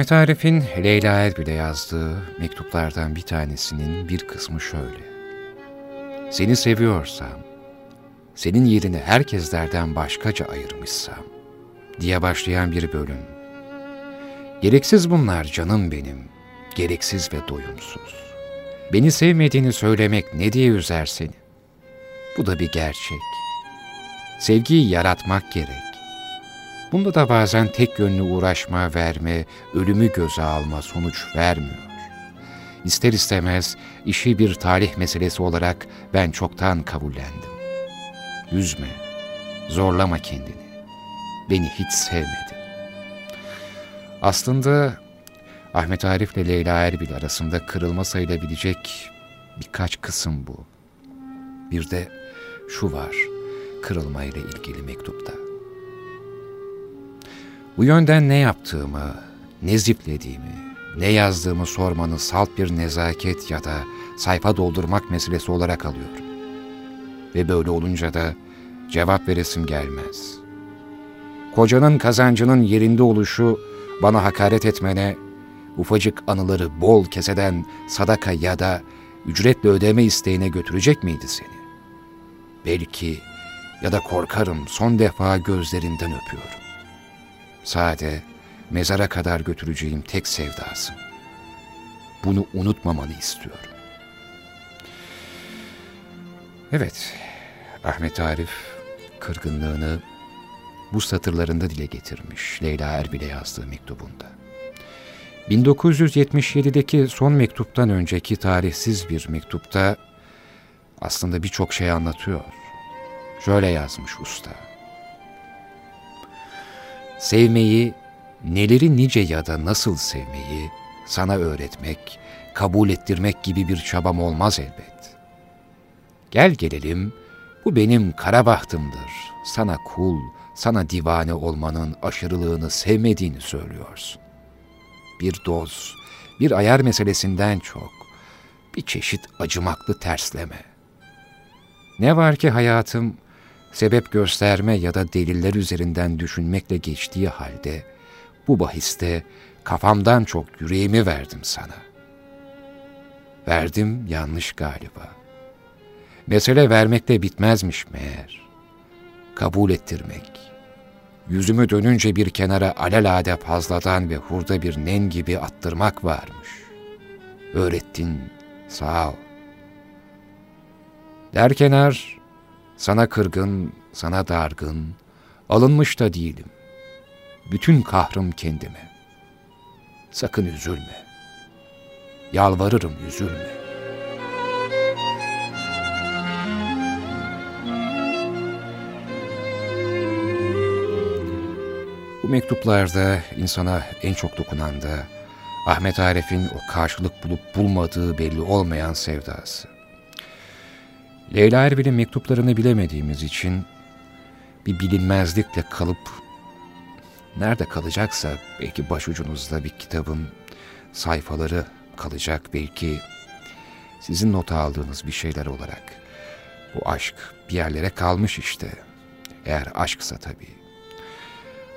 Ahmet Arif'in Leyla Erbil'e yazdığı mektuplardan bir tanesinin bir kısmı şöyle. Seni seviyorsam, senin yerini herkeslerden başkaca ayırmışsam diye başlayan bir bölüm. Gereksiz bunlar canım benim, gereksiz ve doyumsuz. Beni sevmediğini söylemek ne diye üzer seni? Bu da bir gerçek. Sevgiyi yaratmak gerek. Bunda da bazen tek yönlü uğraşma, verme, ölümü göze alma sonuç vermiyor. İster istemez işi bir talih meselesi olarak ben çoktan kabullendim. Üzme, zorlama kendini. Beni hiç sevmedin. Aslında Ahmet Arif ile Leyla Erbil arasında kırılma sayılabilecek birkaç kısım bu. Bir de şu var kırılma ile ilgili mektupta. Bu yönden ne yaptığımı, ne ziplediğimi, ne yazdığımı sormanı salt bir nezaket ya da sayfa doldurmak meselesi olarak alıyorum. Ve böyle olunca da cevap veresim gelmez. Kocanın kazancının yerinde oluşu bana hakaret etmene, ufacık anıları bol keseden sadaka ya da ücretle ödeme isteğine götürecek miydi seni? Belki ya da korkarım son defa gözlerinden öpüyorum. Sade, mezara kadar götüreceğim tek sevdasın. Bunu unutmamanı istiyorum. Evet, Ahmet Arif kırgınlığını bu satırlarında dile getirmiş Leyla Erbil'e yazdığı mektubunda. 1977'deki son mektuptan önceki tarihsiz bir mektupta aslında birçok şey anlatıyor. Şöyle yazmış usta. Sevmeyi, neleri nice ya da nasıl sevmeyi sana öğretmek, kabul ettirmek gibi bir çabam olmaz elbet. Gel gelelim, bu benim kara bahtımdır. Sana kul, sana divane olmanın aşırılığını sevmediğini söylüyorsun. Bir doz, bir ayar meselesinden çok, bir çeşit acımaklı tersleme. Ne var ki hayatım, sebep gösterme ya da deliller üzerinden düşünmekle geçtiği halde, bu bahiste kafamdan çok yüreğimi verdim sana. Verdim yanlış galiba. Mesele vermekle bitmezmiş meğer. Kabul ettirmek. Yüzümü dönünce bir kenara alelade fazladan ve hurda bir nen gibi attırmak varmış. Öğrettin, sağ ol. Derkenar, sana kırgın, sana dargın, alınmış da değilim. Bütün kahrım kendime. Sakın üzülme. Yalvarırım üzülme. Bu mektuplarda insana en çok dokunan da Ahmet Arif'in o karşılık bulup bulmadığı belli olmayan sevdası. Leyla Erbil'in mektuplarını bilemediğimiz için bir bilinmezlikle kalıp nerede kalacaksa belki başucunuzda bir kitabın sayfaları kalacak belki sizin not aldığınız bir şeyler olarak. Bu aşk bir yerlere kalmış işte. Eğer aşksa tabii.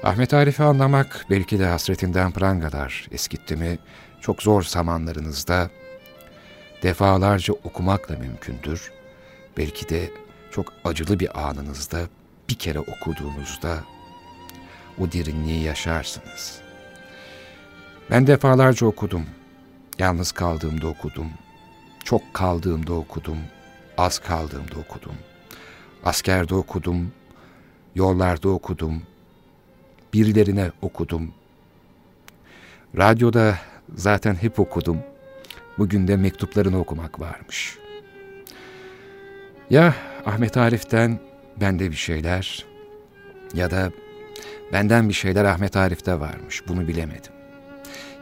Ahmet Arif'i anlamak belki de hasretinden prangalar eskitti mi çok zor zamanlarınızda defalarca okumakla mümkündür. Belki de çok acılı bir anınızda bir kere okuduğunuzda o derinliği yaşarsınız. Ben defalarca okudum. Yalnız kaldığımda okudum. Çok kaldığımda okudum. Az kaldığımda okudum. Askerde okudum. Yollarda okudum birilerine okudum. Radyoda zaten hep okudum. Bugün de mektuplarını okumak varmış. Ya Ahmet Arif'ten bende bir şeyler ya da benden bir şeyler Ahmet Arif'te varmış. Bunu bilemedim.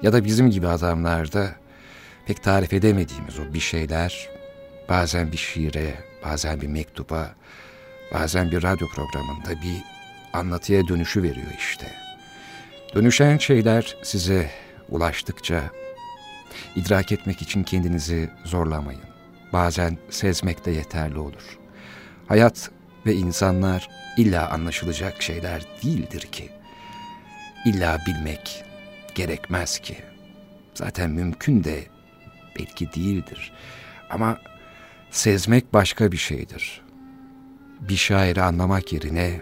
Ya da bizim gibi adamlarda pek tarif edemediğimiz o bir şeyler bazen bir şiire, bazen bir mektuba, bazen bir radyo programında bir anlatıya dönüşü veriyor işte. Dönüşen şeyler size ulaştıkça idrak etmek için kendinizi zorlamayın. Bazen sezmek de yeterli olur. Hayat ve insanlar illa anlaşılacak şeyler değildir ki. İlla bilmek gerekmez ki. Zaten mümkün de belki değildir. Ama sezmek başka bir şeydir. Bir şairi anlamak yerine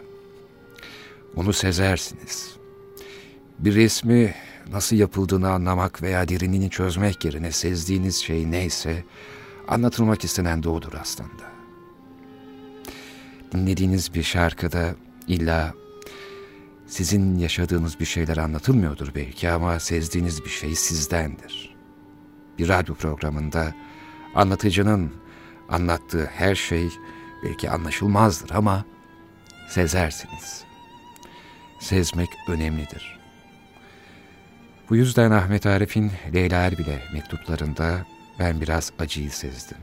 onu sezersiniz. Bir resmi nasıl yapıldığını anlamak veya derinliğini çözmek yerine sezdiğiniz şey neyse anlatılmak istenen de odur aslında. Dinlediğiniz bir şarkıda illa sizin yaşadığınız bir şeyler anlatılmıyordur belki ama sezdiğiniz bir şey sizdendir. Bir radyo programında anlatıcının anlattığı her şey belki anlaşılmazdır ama sezersiniz.'' sezmek önemlidir. Bu yüzden Ahmet Arif'in Leyla Erbil'e mektuplarında ben biraz acıyı sezdim.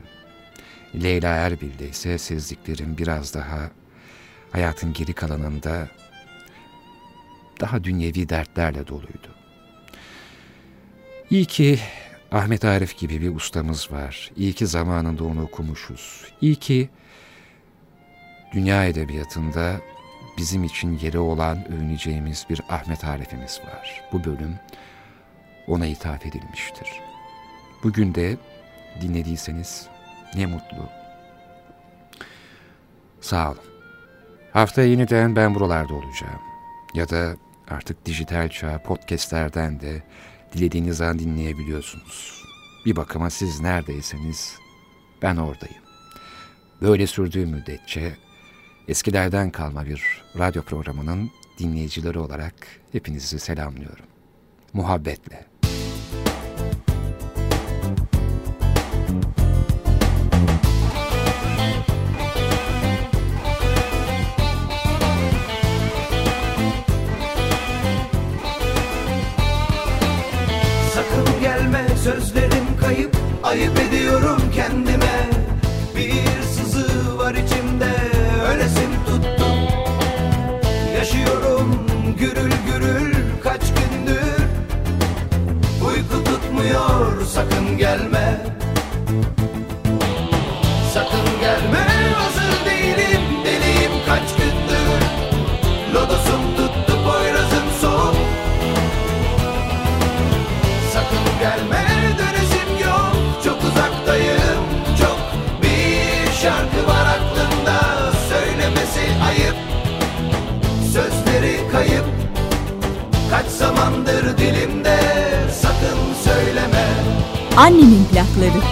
Leyla Erbil'de ise sezdiklerim biraz daha hayatın geri kalanında daha dünyevi dertlerle doluydu. İyi ki Ahmet Arif gibi bir ustamız var. İyi ki zamanında onu okumuşuz. İyi ki dünya edebiyatında bizim için yeri olan övüneceğimiz bir Ahmet Arif'imiz var. Bu bölüm ona ithaf edilmiştir. Bugün de dinlediyseniz ne mutlu. Sağ olun. Haftaya yeniden ben buralarda olacağım. Ya da artık dijital çağ podcastlerden de dilediğiniz an dinleyebiliyorsunuz. Bir bakıma siz neredeyseniz ben oradayım. Böyle sürdüğü müddetçe eskilerden kalma bir radyo programının dinleyicileri olarak hepinizi selamlıyorum. Muhabbetle. Sakın gelme Annemin plakları.